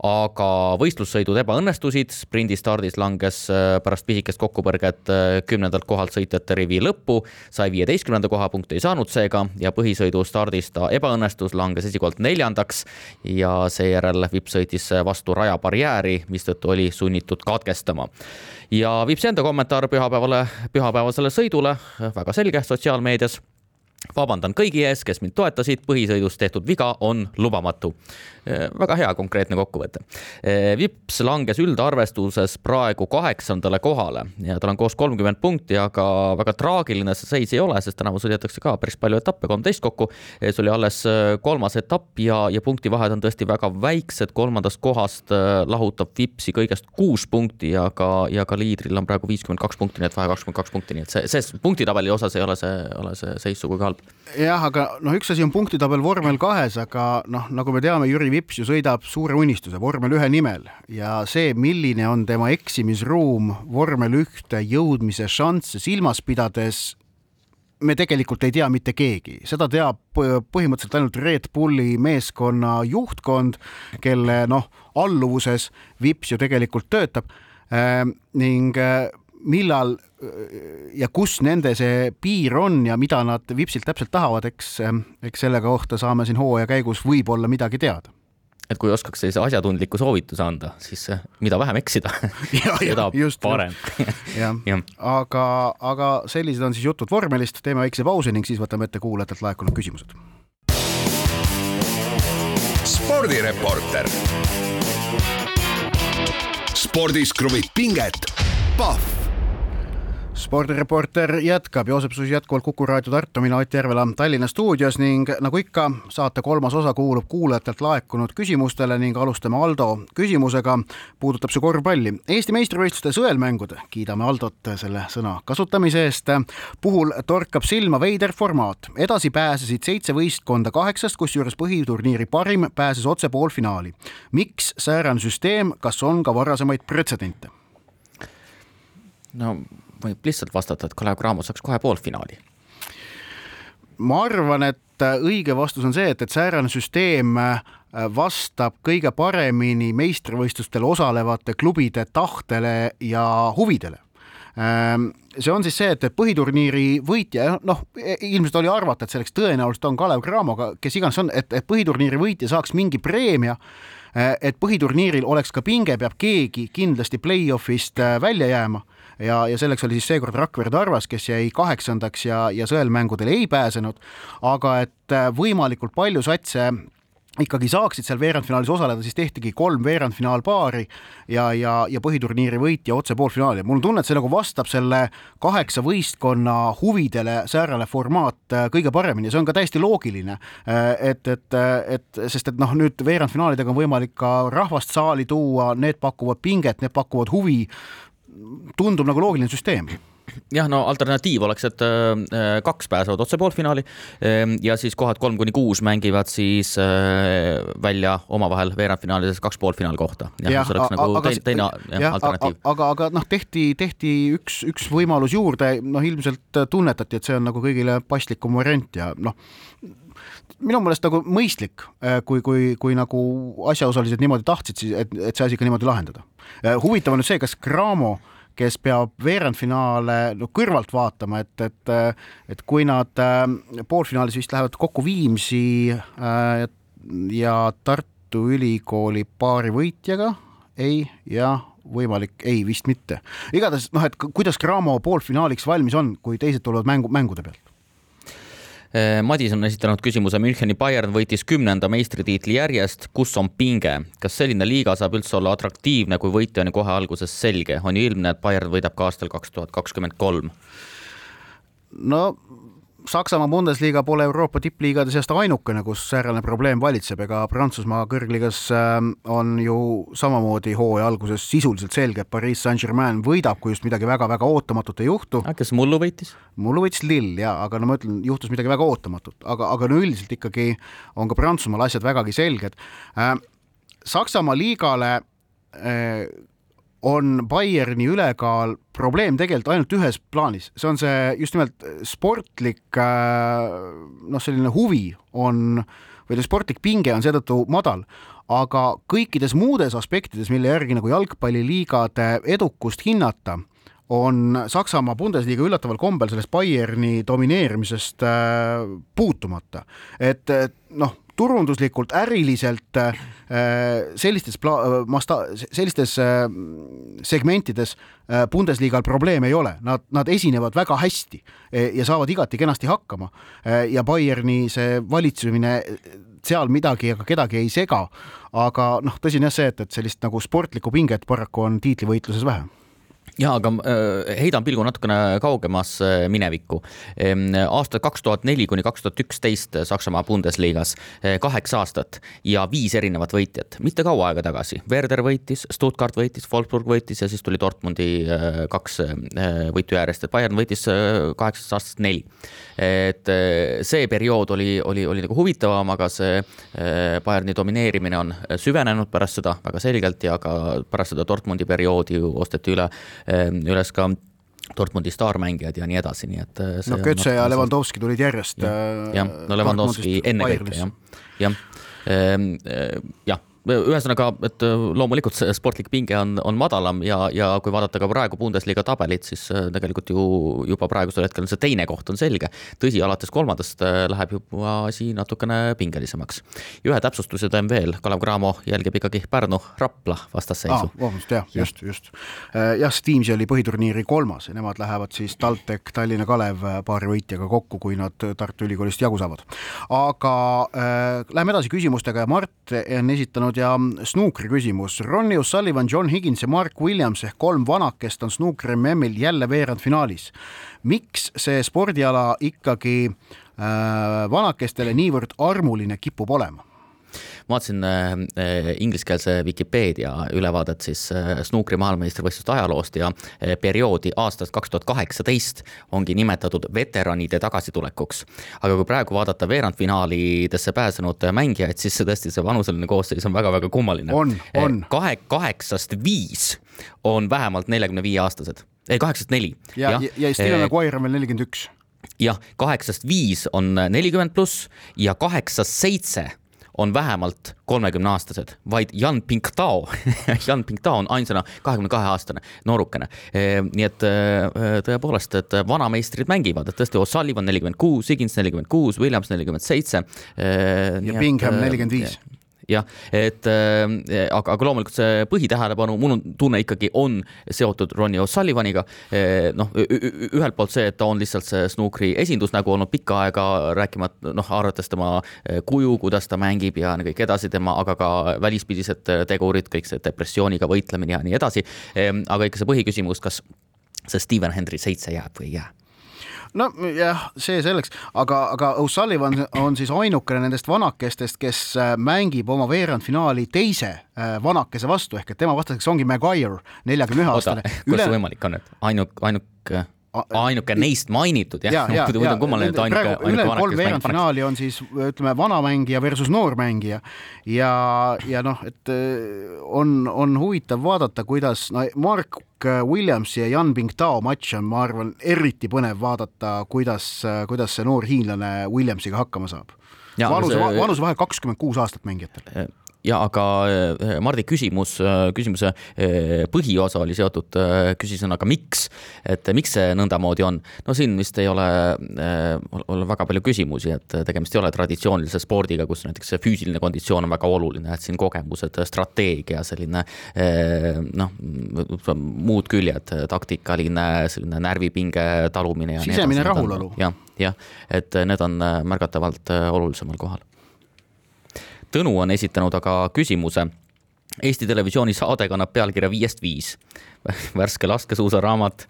aga võistlussõidud ebaõnnestusid, sprindistardis langes äh, pärast pisikest kokkupõrget äh, kümnendalt kohalt sõitjate rivi lõppu, sai viieteistkümnenda koha, punkti ei saanud seega ja põhisõidu stardis ta ebaõnnestus, langes esikohalt neljandaks ja seejärel Vips sõitis vastu rajabarjääri, mistõttu oli sunnitud katkestama. ja Vips enda kommentaar pühapäevale, pühapäevasele sõidule, väga selge sotsiaalmeedias vabandan kõigi ees, kes mind toetasid, põhisõidus tehtud viga on lubamatu. Äh, väga hea konkreetne kokkuvõte. Äh, Vips langes üldarvestuses praegu kaheksandale kohale ja tal on koos kolmkümmend punkti, aga väga traagiline see seis ei ole, sest tänavu sõidetakse ka päris palju etappe, kolmteist kokku. Äh, see oli alles kolmas etapp ja, ja punktivahed on tõesti väga väiksed, kolmandast kohast lahutab Vipsi kõigest kuus punkti ja ka, ja ka liidril on praegu viiskümmend kaks punkti, nii et vahe kakskümmend kaks punkti, nii et see, see punktitabeli osas ei ole see, ole see seis sugugi halb jah, aga noh, üks asi on punktitabel vormel kahes, aga noh, nagu me teame, Jüri Vips ju sõidab suure unistuse vormel ühe nimel. Ja see, milline on tema eksimisruum vormel ühte jõudmise šansse silmas pidades, me tegelikult ei tea mitte keegi, seda teab põhimõtteliselt ainult Red Bulli meeskonna juhtkond, kelle noh, alluvuses Vips ju tegelikult töötab. Äh, ning äh, millal ja kus nende see piir on ja mida nad Vipsilt täpselt tahavad, eks, eks selle kohta saame siin hooaja käigus võib-olla midagi teada et kui oskaks sellise asjatundliku soovituse anda, siis mida vähem eksida seda just, parem jah ja., aga, aga sellised on siis jutud vormelist, teeme väikse pausi ning siis võtame ette kuulajatelt laekunud küsimused. spordireporter. spordis kruvib pinget, Pahv spordireporter jätkab, Joosep Susi jätkuvalt Kuku raadio Tartu, mina Ott Järvela Tallinna stuudios ning nagu ikka, saate kolmas osa kuulub kuulajatelt laekunud küsimustele ning alustame Aldo küsimusega. puudutab see korvpalli. Eesti meistrivõistluste sõelmängude, kiidame Aldot selle sõna kasutamise eest, puhul torkab silma veider formaat. edasi pääsesid seitse võistkonda kaheksast, kusjuures põhiturniiri parim pääses otse poolfinaali. miks säärane süsteem, kas on ka varasemaid pretsedente? no võib lihtsalt vastata, et Kalev Cramo saaks kohe poolfinaali? ma arvan, et õige vastus on see, et, et säärane süsteem äh, vastab kõige paremini meistrivõistlustel osalevate klubide tahtele ja huvidele ähm, see on siis see, et, põhiturniiri võitja, noh, ilmselt oli arvata, et selleks tõenäoliselt on Kalev Cramo, kes iganes on, et, et põhiturniiri võitja saaks mingi preemia. Äh, et põhiturniiril oleks ka pinge, peab keegi kindlasti play-off'ist äh, välja jääma ja, ja selleks oli siis seekord Rakvere Tarvas, kes jäi kaheksandaks ja, ja sõelmängudele ei pääsenud, aga et äh, võimalikult palju satse ikkagi saaksid seal veerandfinaalis osaleda, siis tehtigi kolm veerandfinaalpaari ja, ja, ja põhiturniiri võitja otse poolfinaali. mul on tunne, et see nagu vastab selle kaheksa võistkonna huvidele säärane formaat äh, kõige paremini, see on ka täiesti loogiline. Äh, et, et, et sest et noh, nüüd veerandfinaalidega on võimalik ka rahvast saali tuua, need pakuvad pinget, need pakuvad huvi tundub nagu loogiline süsteem jah, no alternatiiv oleks, et äh, kaks pääsevad otse poolfinaali ähm, ja siis kohad kolm kuni kuus mängivad siis äh, välja omavahel veerandfinaalides kaks poolfinaali kohta. jah, see oleks nagu teine, teine jah, alternatiiv. aga, aga noh, tehti, tehti üks, üks võimalus juurde, noh, ilmselt tunnetati, et see on nagu kõigile paslikum variant ja noh, minu meelest nagu mõistlik, äh, kui, kui, kui nagu asjaosalised niimoodi tahtsid, siis et, et see asi ka niimoodi lahendada. huvitav on nüüd see, kas Cramo kes peab veerandfinaale no kõrvalt vaatama, et, et, et kui nad poolfinaalis vist lähevad kokku Viimsi ja Tartu Ülikooli paari võitjaga, ei, jah võimalik, ei vist mitte. igatahes noh, et kuidas Cramo poolfinaaliks valmis on, kui teised tulevad mängu, mängude pealt? Äh, Madis on esitanud küsimuse, Müncheni Bayern võitis kümnenda meistritiitli järjest, kus on pinge? kas selline liiga saab üldse olla atraktiivne, kui võitja on ju kohe alguses selge, on ju ilmne, et Bayern võidab ka aastal kaks tuhat kakskümmend kolm? no Saksamaa Bundesliga pole Euroopa tippliigade seast ainukene, kus säärane probleem valitseb, ega Prantsusmaa kõrgliigas ähm, on ju samamoodi hooaja alguses sisuliselt selge, et Pariis Saint-Germain võidab, kui just midagi väga-väga ootamatut ei juhtu. kes mullu võitis? mullu võitis Lill ja, aga no ma ütlen, juhtus midagi väga ootamatut, aga, aga no üldiselt ikkagi on ka Prantsusmaal asjad vägagi selged. Ähm, Saksamaa liigale äh, on Bayerni ülekaal probleem tegelikult ainult ühes plaanis, see on see just nimelt sportlik äh, noh, selline huvi on või sportlik pinge on seetõttu madal, aga kõikides muudes aspektides, mille järgi nagu jalgpalliliigade edukust hinnata, on Saksamaa Bundesliga üllataval kombel sellest Bayerni domineerimisest äh, puutumata. et noh turunduslikult, äriliselt äh, sellistes pla-, masta-, sellistes äh, segmentides äh, Bundesligal probleeme ei ole, nad, nad esinevad väga hästi ja saavad igati kenasti hakkama. ja Bayerni see valitsemine seal midagi ega kedagi ei sega, aga noh, tõsi on jah see, et, et sellist nagu sportlikku pinget paraku on tiitlivõitluses vähe ja aga äh, heidan pilgu natukene kaugemasse minevikku. Ehm, aastad kaks tuhat neli kuni kaks tuhat üksteist Saksamaa Bundesligas, äh, kaheksa aastat ja viis erinevat võitjat, mitte kaua aega tagasi. Werder võitis, Stuttgart võitis, Wolfsburg võitis ja siis tuli Dortmundi äh, kaks võitu järjest, et Bayern võitis kaheksast aastast neli. et see periood oli, oli, oli nagu huvitavam, aga see Bayerni domineerimine on süvenenud pärast seda väga selgelt ja ka pärast seda Dortmundi perioodi ju osteti üle üles ka Dortmundi staarmängijad ja nii edasi, nii et. Äh, no Götze ja Levandovski tulid järjest. jah, äh, no Levandovski ennekõike jah, jah, ehm, äh, jah ühesõnaga, et äh, loomulikult see sportlik pinge on, on madalam ja, ja kui vaadata ka praegu Bundesliga tabelit, siis äh, tegelikult ju juba praegusel hetkel see teine koht on selge. tõsi, alates kolmandast äh, läheb juba asi natukene pingelisemaks. ja ühe täpsustuse teen veel, Kalev Cramo jälgib ikkagi Pärnu-Rapla vastasseisu ah,. vabandust, jah, just, just. jah, Steamsi oli põhiturniiri kolmas ja nemad lähevad siis TalTech, Tallinna Kalev paari võitjaga kokku, kui nad Tartu Ülikoolist jagu saavad. aga äh, läheme edasi küsimustega ja Mart on esitanud küsimused ja snuukri küsimus. Ronnie O'Sullivan, John Higgins ja Mark Williams ehk kolm vanakest on snuukri MM-il jälle veerandfinaalis. miks see spordiala ikkagi äh, vanakestele niivõrd armuline kipub olema? Vaatasin äh, äh, ingliskeelse Vikipeedia ülevaadet siis äh, snuukri maailmameistrivõistluste ajaloost ja perioodi aastast kaks tuhat kaheksateist ongi nimetatud veteranide tagasitulekuks. aga kui praegu vaadata veerandfinaalidesse pääsenud mängijaid, siis see tõesti, see vanuseline koosseis on väga-väga kummaline. on, on. kahe, kaheksast viis on vähemalt neljakümne viie aastased, ei kaheksast neli. ja, ja, ja Steven Maguire on veel nelikümmend üks jah, kaheksast viis on nelikümmend pluss ja kaheksast seitse on vähemalt kolmekümneaastased, vaid Jan Pingtao Jan Pingtao on ainsana kahekümne kahe aastane noorukene. Ehm, nii et äh, tõepoolest, et vanameistrid mängivad, et tõesti O'Sullivan nelikümmend kuus, Higins nelikümmend kuus, Williams nelikümmend seitse. Ehm, ja Bingham nelikümmend viis jah, et äh, aga, aga loomulikult see põhitähelepanu, mul on tunne ikkagi on seotud Ronnie O'Sullivaniga eh,. noh, ühelt poolt see, et ta on lihtsalt see snuukri esindusnägu olnud pikka aega, rääkimata noh, arvates tema äh, kuju, kuidas ta mängib ja kõik edasi tema, aga ka välispidised tegurid, kõik see depressiooniga võitlemine ja nii edasi eh,. aga ikka see põhiküsimus, kas see Steven Hendry seitse jääb või ei jää nojah, see selleks, aga, aga O'Sullivan on siis ainukene nendest vanakestest, kes äh, mängib oma veerandfinaali teise äh, vanakese vastu ehk et tema vastaseks ongi Maguire, neljakümne ühe aastane. kuidas see võimalik on, et ainuk, ainuke ainuke neist mainitud jah. Ja, ja, ja, kummaline, et ainuke, ainuke ülejäänud kolm veerandfinaali on siis ütleme, vanamängija versus noormängija. Ja, ja noh, et äh, on, on huvitav vaadata, kuidas no Mark Williamsi ja Jan Bingtao matš on, ma arvan, eriti põnev vaadata, kuidas, kuidas see noor hiinlane Williamsiga hakkama saab. vanuse, vanusevahe kakskümmend kuus aastat mängijatel ja aga Mardi küsimus, küsimuse põhiosa oli seotud küsisõnaga miks, et miks see nõndamoodi on. no siin vist ei ole, ole väga palju küsimusi, et tegemist ei ole traditsioonilise spordiga, kus näiteks füüsiline konditsioon on väga oluline, et siin kogemused, strateegia, selline noh, muud küljed, taktikaline selline närvipinge talumine. sisemine rahulolu. jah, jah, et need on märgatavalt olulisemal kohal Tõnu on esitanud aga küsimuse. Eesti Televisiooni saade kannab pealkirja Viiest viis. värske laskesuusaraamat,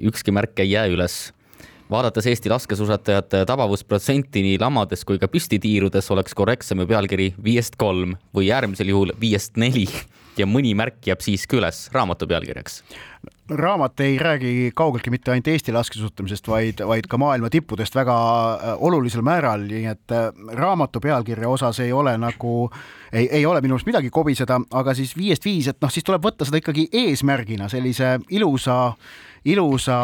ükski märk ei jää üles vaadates Eesti laskesuusatajate tabavusprotsenti nii lamades kui ka püstitiirudes oleks korrektsem ju pealkiri viiest kolm või äärmisel juhul viiest neli ja mõni märk jääb siiski üles raamatu pealkirjaks. Raamat ei räägi kaugeltki mitte ainult Eesti laskesuusatamisest, vaid, vaid ka maailma tippudest väga äh, olulisel määral, nii et äh, raamatu pealkirja osas ei ole nagu, ei, ei ole minu arust midagi kobiseda, aga siis viiest viis, et noh, siis tuleb võtta seda ikkagi eesmärgina, sellise ilusa ilusa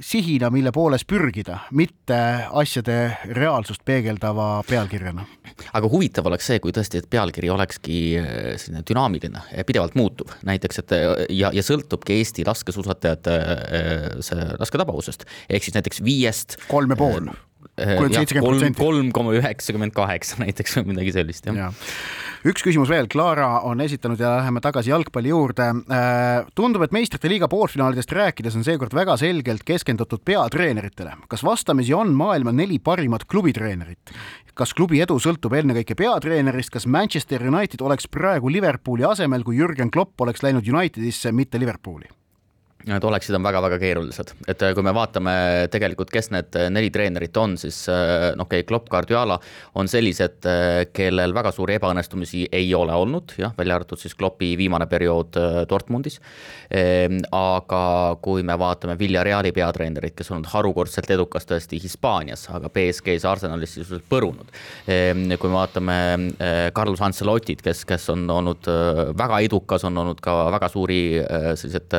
sihina, mille poolest pürgida, mitte asjade reaalsust peegeldava pealkirjana. aga huvitav oleks see, kui tõesti, et pealkiri olekski äh, selline dünaamiline, pidevalt muutuv, näiteks et ja, ja sõltubki Eesti laskesuusatajate äh, see lasketabavusest, ehk siis näiteks viiest. kolm ja pool kolm, kolm koma üheksakümmend kaheksa näiteks või midagi sellist, jah ja üks küsimus veel, Clara on esitanud ja läheme tagasi jalgpalli juurde. Äh, tundub, et meistrite liiga poolfinaalidest rääkides on seekord väga selgelt keskendutud peatreeneritele. kas vastamisi on maailma neli parimat klubitreenerit? kas klubi edu sõltub ennekõike peatreenerist, kas Manchester United oleks praegu Liverpooli asemel, kui Jürgen Klopp oleks läinud Unitedisse, mitte Liverpooli? Need oleksid on väga-väga keerulised, et äh, kui me vaatame tegelikult, kes need äh, neli treenerit on, siis noh, okei okay,, Klopp, Guardiola on sellised, kellel väga suuri ebaõnnestumisi ei ole olnud, jah, välja arvatud siis Kloppi viimane periood Dortmundis. Ehm, aga kui me vaatame Villareali peatreenerit, kes on olnud harukordselt edukas tõesti Hispaanias, aga BSG-s, Arsenalis sisuliselt põrunud. Ehm, kui me vaatame Carlos Ancelotit, kes, kes on olnud väga edukas, on olnud ka väga suuri sellised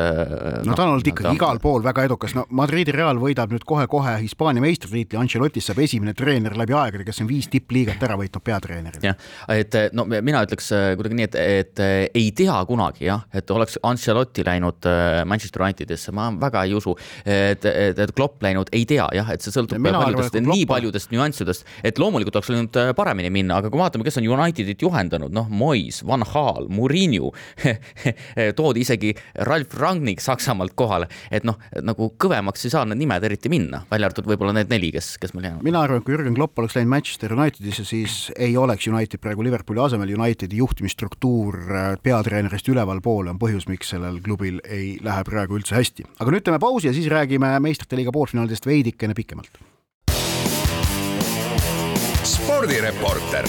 no ta on olnud ikkagi igal pool väga edukas, no Madridi Real võidab nüüd kohe-kohe Hispaania meistritiitli, Ancelotist saab esimene treener läbi aegade, kes on viis tippliigat ära võitnud peatreenerina. jah, et no mina ütleks äh, kuidagi nii, et, et äh, ei tea kunagi jah, et oleks Ancelotti läinud Manchester Unitedisse, ma väga ei usu, et, et, et Klopp läinud, ei tea jah, et see sõltub mina paljudest, nii paljudest nüanssidest, et loomulikult oleks läinud paremini minna, aga kui vaatame, kes on Unitedit juhendanud, noh, Mois, Van Gaal, Murillo toodi isegi Ralf Rangnick Saksamaalt Saksamaalt kohale, et noh, nagu kõvemaks ei saa need nimed eriti minna, välja arvatud võib-olla need neli, kes, kes meil jäävad. mina arvan, et kui Jürgen Klopp oleks läinud Manchester Unitedisse, siis ei oleks United praegu Liverpooli asemel, Unitedi juhtimisstruktuur äh, peatreenerist ülevalpoole on põhjus, miks sellel klubil ei lähe praegu üldse hästi. aga nüüd teeme pausi ja siis räägime meistrite liiga poolfinaalidest veidikene pikemalt. spordireporter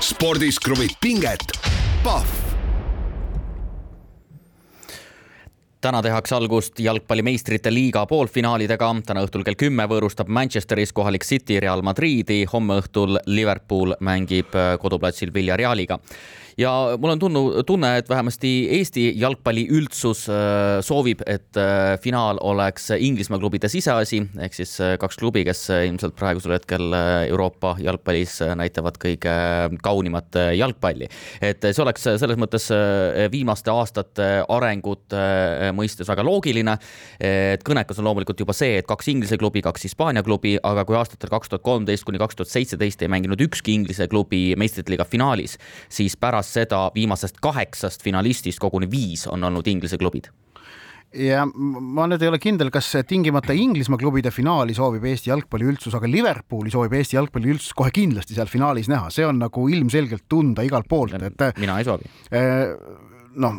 spordis kruvib pinget, Pahv täna tehakse algust jalgpalli meistrite liiga poolfinaalidega. täna õhtul kell kümme võõrustab Manchesteris kohalik City Real Madridi, homme õhtul Liverpool mängib koduplatsil Villarealiga ja mul on tunnu, tunne, et vähemasti Eesti jalgpalli üldsus äh, soovib, et äh, finaal oleks Inglismaa klubide siseasi, ehk siis äh, kaks klubi, kes ilmselt praegusel hetkel Euroopa jalgpallis näitavad kõige kaunimat jalgpalli. et see oleks selles mõttes viimaste aastate arengute mõistes väga loogiline. et kõnekas on loomulikult juba see, et kaks Inglise klubi, kaks Hispaania klubi, aga kui aastatel kaks tuhat kolmteist kuni kaks tuhat seitseteist ei mänginud ükski Inglise klubi meistrite liiga finaalis, siis pärast pärast seda viimasest kaheksast finalistist koguni viis on olnud Inglise klubid ja ma nüüd ei ole kindel, kas tingimata Inglismaa klubide finaali soovib Eesti jalgpalli üldsus, aga Liverpooli soovib Eesti jalgpalli üldsus kohe kindlasti seal finaalis näha, see on nagu ilmselgelt tunda igalt poolt, et. mina ei soovi äh, noh,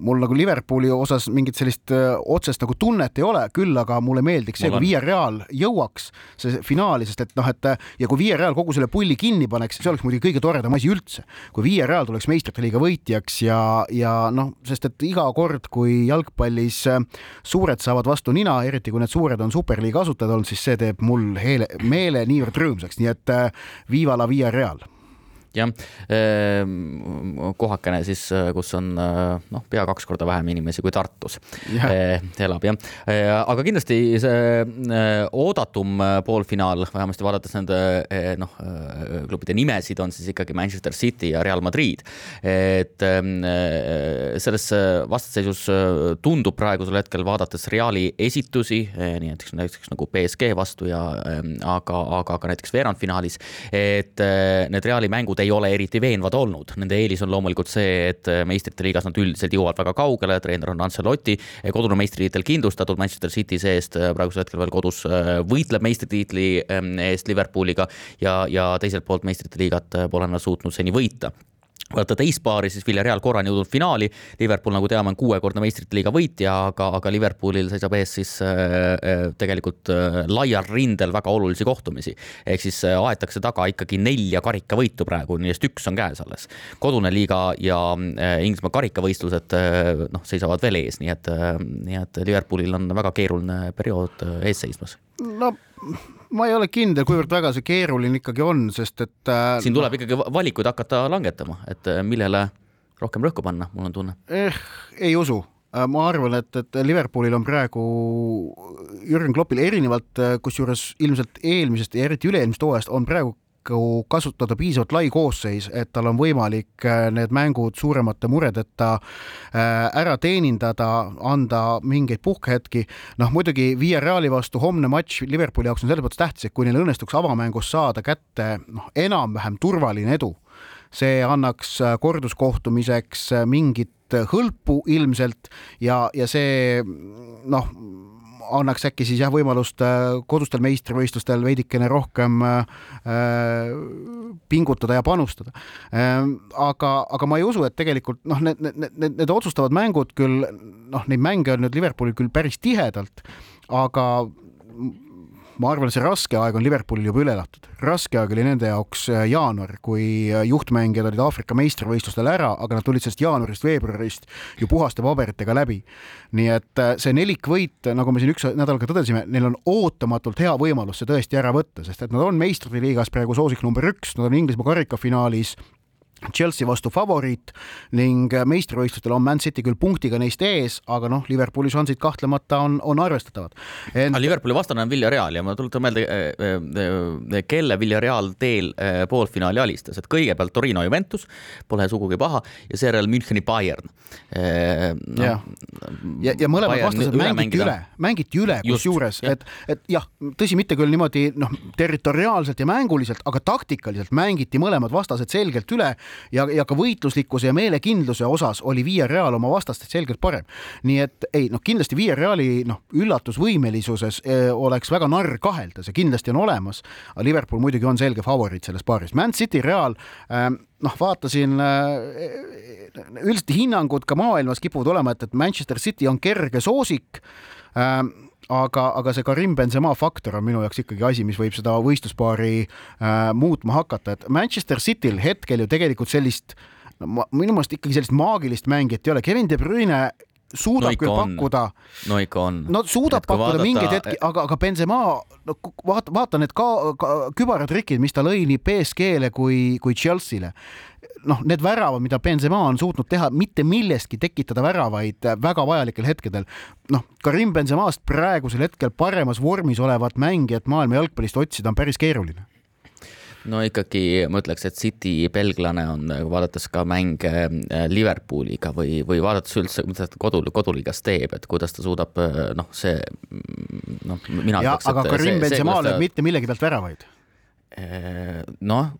mul nagu Liverpooli osas mingit sellist äh, otsest nagu tunnet ei ole, küll aga mulle meeldiks see, kui Via Real jõuaks see finaali, sest et noh, et ja kui Via Real kogu selle pulli kinni paneks, see oleks muidugi kõige toredam asi üldse. kui Via Real tuleks meistrite liiga võitjaks ja, ja noh, sest et iga kord, kui jalgpallis äh, suured saavad vastu nina, eriti kui need suured on superliiga asutajad olnud, siis see teeb mul heele, meele niivõrd rõõmsaks, nii et äh, viva la Via Real jah, ehm, kohakene siis, kus on noh, pea kaks korda vähem inimesi kui Tartus ja. Eh, elab jah, eh, aga kindlasti see eh, oodatum poolfinaal, vähemasti vaadates nende noh, klubide nimesid, on siis ikkagi Manchester City ja Real Madrid. et selles vastasseisus tundub praegusel hetkel vaadates Reali esitusi, nii näiteks, näiteks nagu BSG vastu ja aga, aga ka näiteks veerandfinaalis, et need Reali mängud ei ole eriti veenvad olnud. Nende eelis on loomulikult see, et meistrite liigas nad üldiselt jõuavad väga kaugele, treener on Ancelotti, kodune meistritiitel kindlustatud Manchester City seest praegusel hetkel veel kodus äh, võitleb meistritiitli ähm, eest Liverpooliga. Ja, ja teiselt poolt meistrite liigat pole nad suutnud seni võita vaata teist paari, siis Villarreal korra on jõudnud finaali. Liverpool, nagu teame, on kuuekordne meistrite liiga võitja, aga, aga Liverpoolil seisab ees siis äh, tegelikult äh, laial rindel väga olulisi kohtumisi. ehk siis äh, aetakse taga ikkagi nelja karikavõitu praegu, neist üks on käes alles. kodune liiga ja äh, Inglismaa karikavõistlused äh, noh, seisavad veel ees, nii et äh,, nii et Liverpoolil on väga keeruline periood äh, ees seismas. no ma ei ole kindel, kuivõrd väga see keeruline ikkagi on, sest et äh,. siin tuleb ikkagi valikuid hakata langetama, et äh, millele rohkem rõhku panna, mul on tunne eh,. ei usu äh, ma arvan, et, et Liverpoolil on praegu Jürgen Kloppil erinevalt, kusjuures ilmselt eelmisest ja eriti üle-eelmisest hooajast on praegu paraku kasutada piisavalt lai koosseis, et tal on võimalik äh, need mängud suuremate muredeta äh, ära teenindada, anda mingeid puhkehetki. noh, muidugi Via Reali vastu homne matš Liverpooli jaoks on selles mõttes tähtis, et kui neil õnnestuks avamängus saada kätte noh, enam-vähem turvaline edu, see annaks äh, korduskohtumiseks mingit hõlpu ilmselt ja, ja see noh annaks äkki siis jah, võimalust äh, kodustel meistrivõistlustel veidikene rohkem äh, pingutada ja panustada. Ähm, aga, aga ma ei usu, et tegelikult noh, need, need, need, need otsustavad mängud küll, noh, neid mänge on nüüd Liverpoolil küll päris tihedalt, aga ma arvan, see raske aeg on Liverpoolil juba üle elatud. raske aeg oli nende jaoks äh, jaanuar, kui äh, juhtmängijad olid Aafrika meistrivõistlustel ära, aga nad tulid sellest jaanuarist-veebruarist ju puhaste paberitega läbi. nii et äh, see nelikvõit, nagu me siin üks nädal ka tõdesime, neil on ootamatult hea võimalus see tõesti ära võtta, sest et nad on meistrite liigas praegu soosik number üks, nad on Inglismaa karikafinaalis Chelsea vastu favoriit ning meistrivõistlustel on Man City küll punktiga neist ees, aga noh, Liverpooli šansid kahtlemata on, on arvestatavad. Ent.... aga Liverpooli vastane on Villarreal ja ma tuletan meelde, eh, eh, kelle Villarreal teel poolfinaali alistas, et kõigepealt Torino Juventus, pole sugugi paha, ja seejärel Müncheni Bayern. No,. ja, ja, ja mõlemad Bayern vastased mängiti üle, mängiti üle kusjuures, et, et jah, tõsi, mitte küll niimoodi noh, territoriaalselt ja mänguliselt, aga taktikaliselt mängiti mõlemad vastased selgelt üle ja, ja ka võitluslikkuse ja meelekindluse osas oli Via Real oma vastastest selgelt parem. nii et ei noh, kindlasti Via Reali noh, üllatusvõimelisuses eh, oleks väga narr kahelda, see kindlasti on olemas. Liverpool muidugi on selge favoriit selles paaris. Man City Real ähm, noh, vaatasin äh, üldiselt hinnangud ka maailmas kipuvad olema, et, et Manchester City on kerge soosik ähm, aga, aga see Karim Benzema faktor on minu jaoks ikkagi asi, mis võib seda võistluspaari äh, muutma hakata, et Manchester Cityl hetkel ju tegelikult sellist no minu meelest ikkagi sellist maagilist mängijat ei ole, Kevin De Bruyne suudab no küll on. pakkuda. no ikka on. no suudab pakkuda vaadata... mingeid hetki, aga, aga Benzema, no vaata, vaata need ka, ka kübaratrikid, mis ta lõi nii BSG-le kui, kui Chelsea'le noh, need väravad, mida Benzema on suutnud teha, mitte millestki tekitada väravaid väga vajalikel hetkedel. noh, Karim Benzemast praegusel hetkel paremas vormis olevat mängijat maailma jalgpallist otsida on päris keeruline no ikkagi ma ütleks, et City belglane on, vaadates ka mänge äh, Liverpooliga või, või vaadates üldse, mida ta kodu, koduliigas teeb, et kuidas ta suudab äh, noh, see noh, mina. aga Karim Benzema lööb mitte millegi pealt väravaid noh,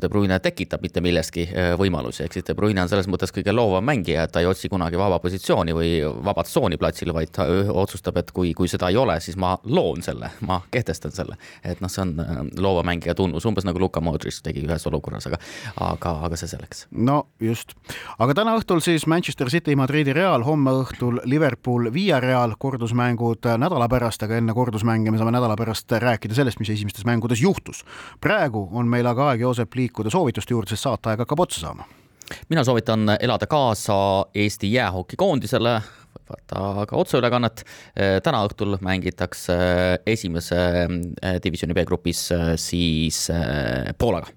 De Bruyne tekitab mitte millestki äh, võimalusi, ehk siis De Bruyne on selles mõttes kõige loovam mängija, et ta ei otsi kunagi vaba positsiooni või vabat tsooni platsil, vaid ta otsustab, et kui, kui seda ei ole, siis ma loon selle, ma kehtestan selle. et noh, see on loova mängija tunnus, umbes nagu Luka Modric tegi ühes olukorras, aga, aga, aga see selleks. no just, aga täna õhtul siis Manchester City, Madridi Real, homme õhtul Liverpool, Via Real, kordusmängud nädala pärast, aga enne kordusmänge me saame nädala pärast rääkida sellest, mis esimestes mängudes juhtus praegu on meil aga aeg, Joosep, liikuda soovituste juurde, sest saateaeg hakkab otsa saama. mina soovitan elada kaasa Eesti jäähokikoondisele, vaata ka otseülekannet. täna õhtul mängitakse esimese eh, divisjoni B-grupis eh, siis eh, Poolaga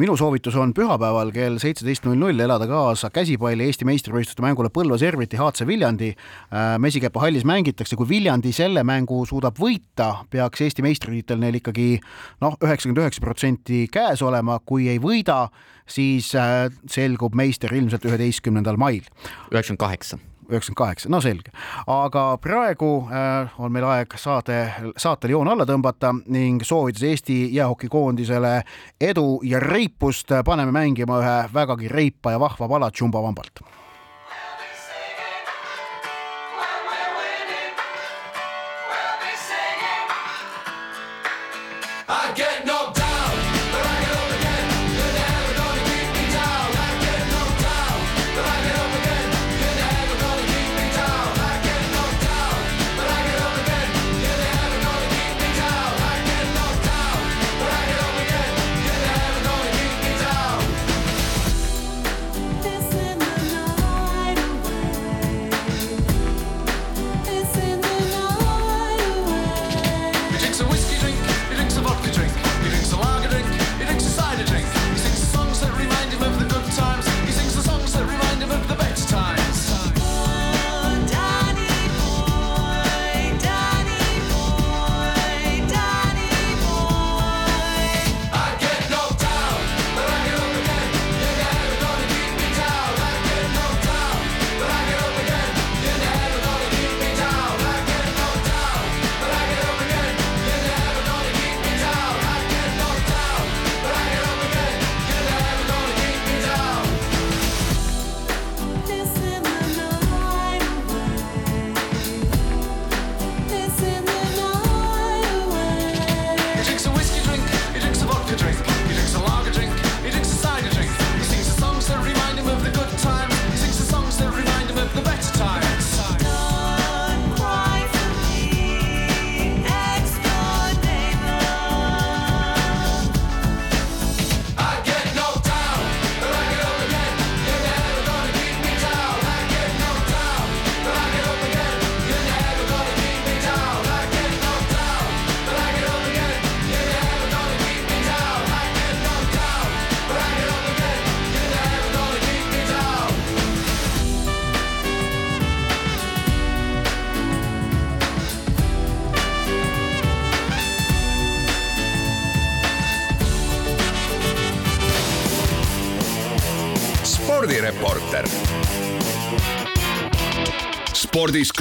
minu soovitus on pühapäeval kell seitseteist null null elada kaasa käsipalli Eesti meistrivõistluste mängule Põlva Serviti HC Viljandi. Äh, Mesikepa hallis mängitakse, kui Viljandi selle mängu suudab võita, peaks Eesti meistritiitel neil ikkagi noh, üheksakümmend üheksa protsenti käes olema, kui ei võida, siis äh, selgub meister ilmselt üheteistkümnendal mail. üheksakümmend kaheksa üheksakümmend kaheksa, no selge. aga praegu äh, on meil aeg saade, saatel joon alla tõmbata ning soovides Eesti jäähokikoondisele edu ja reipust, paneme mängima ühe vägagi reipa ja vahva pala Tšumba-Vambalt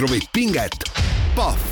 spordis kruvib pinget, Pahv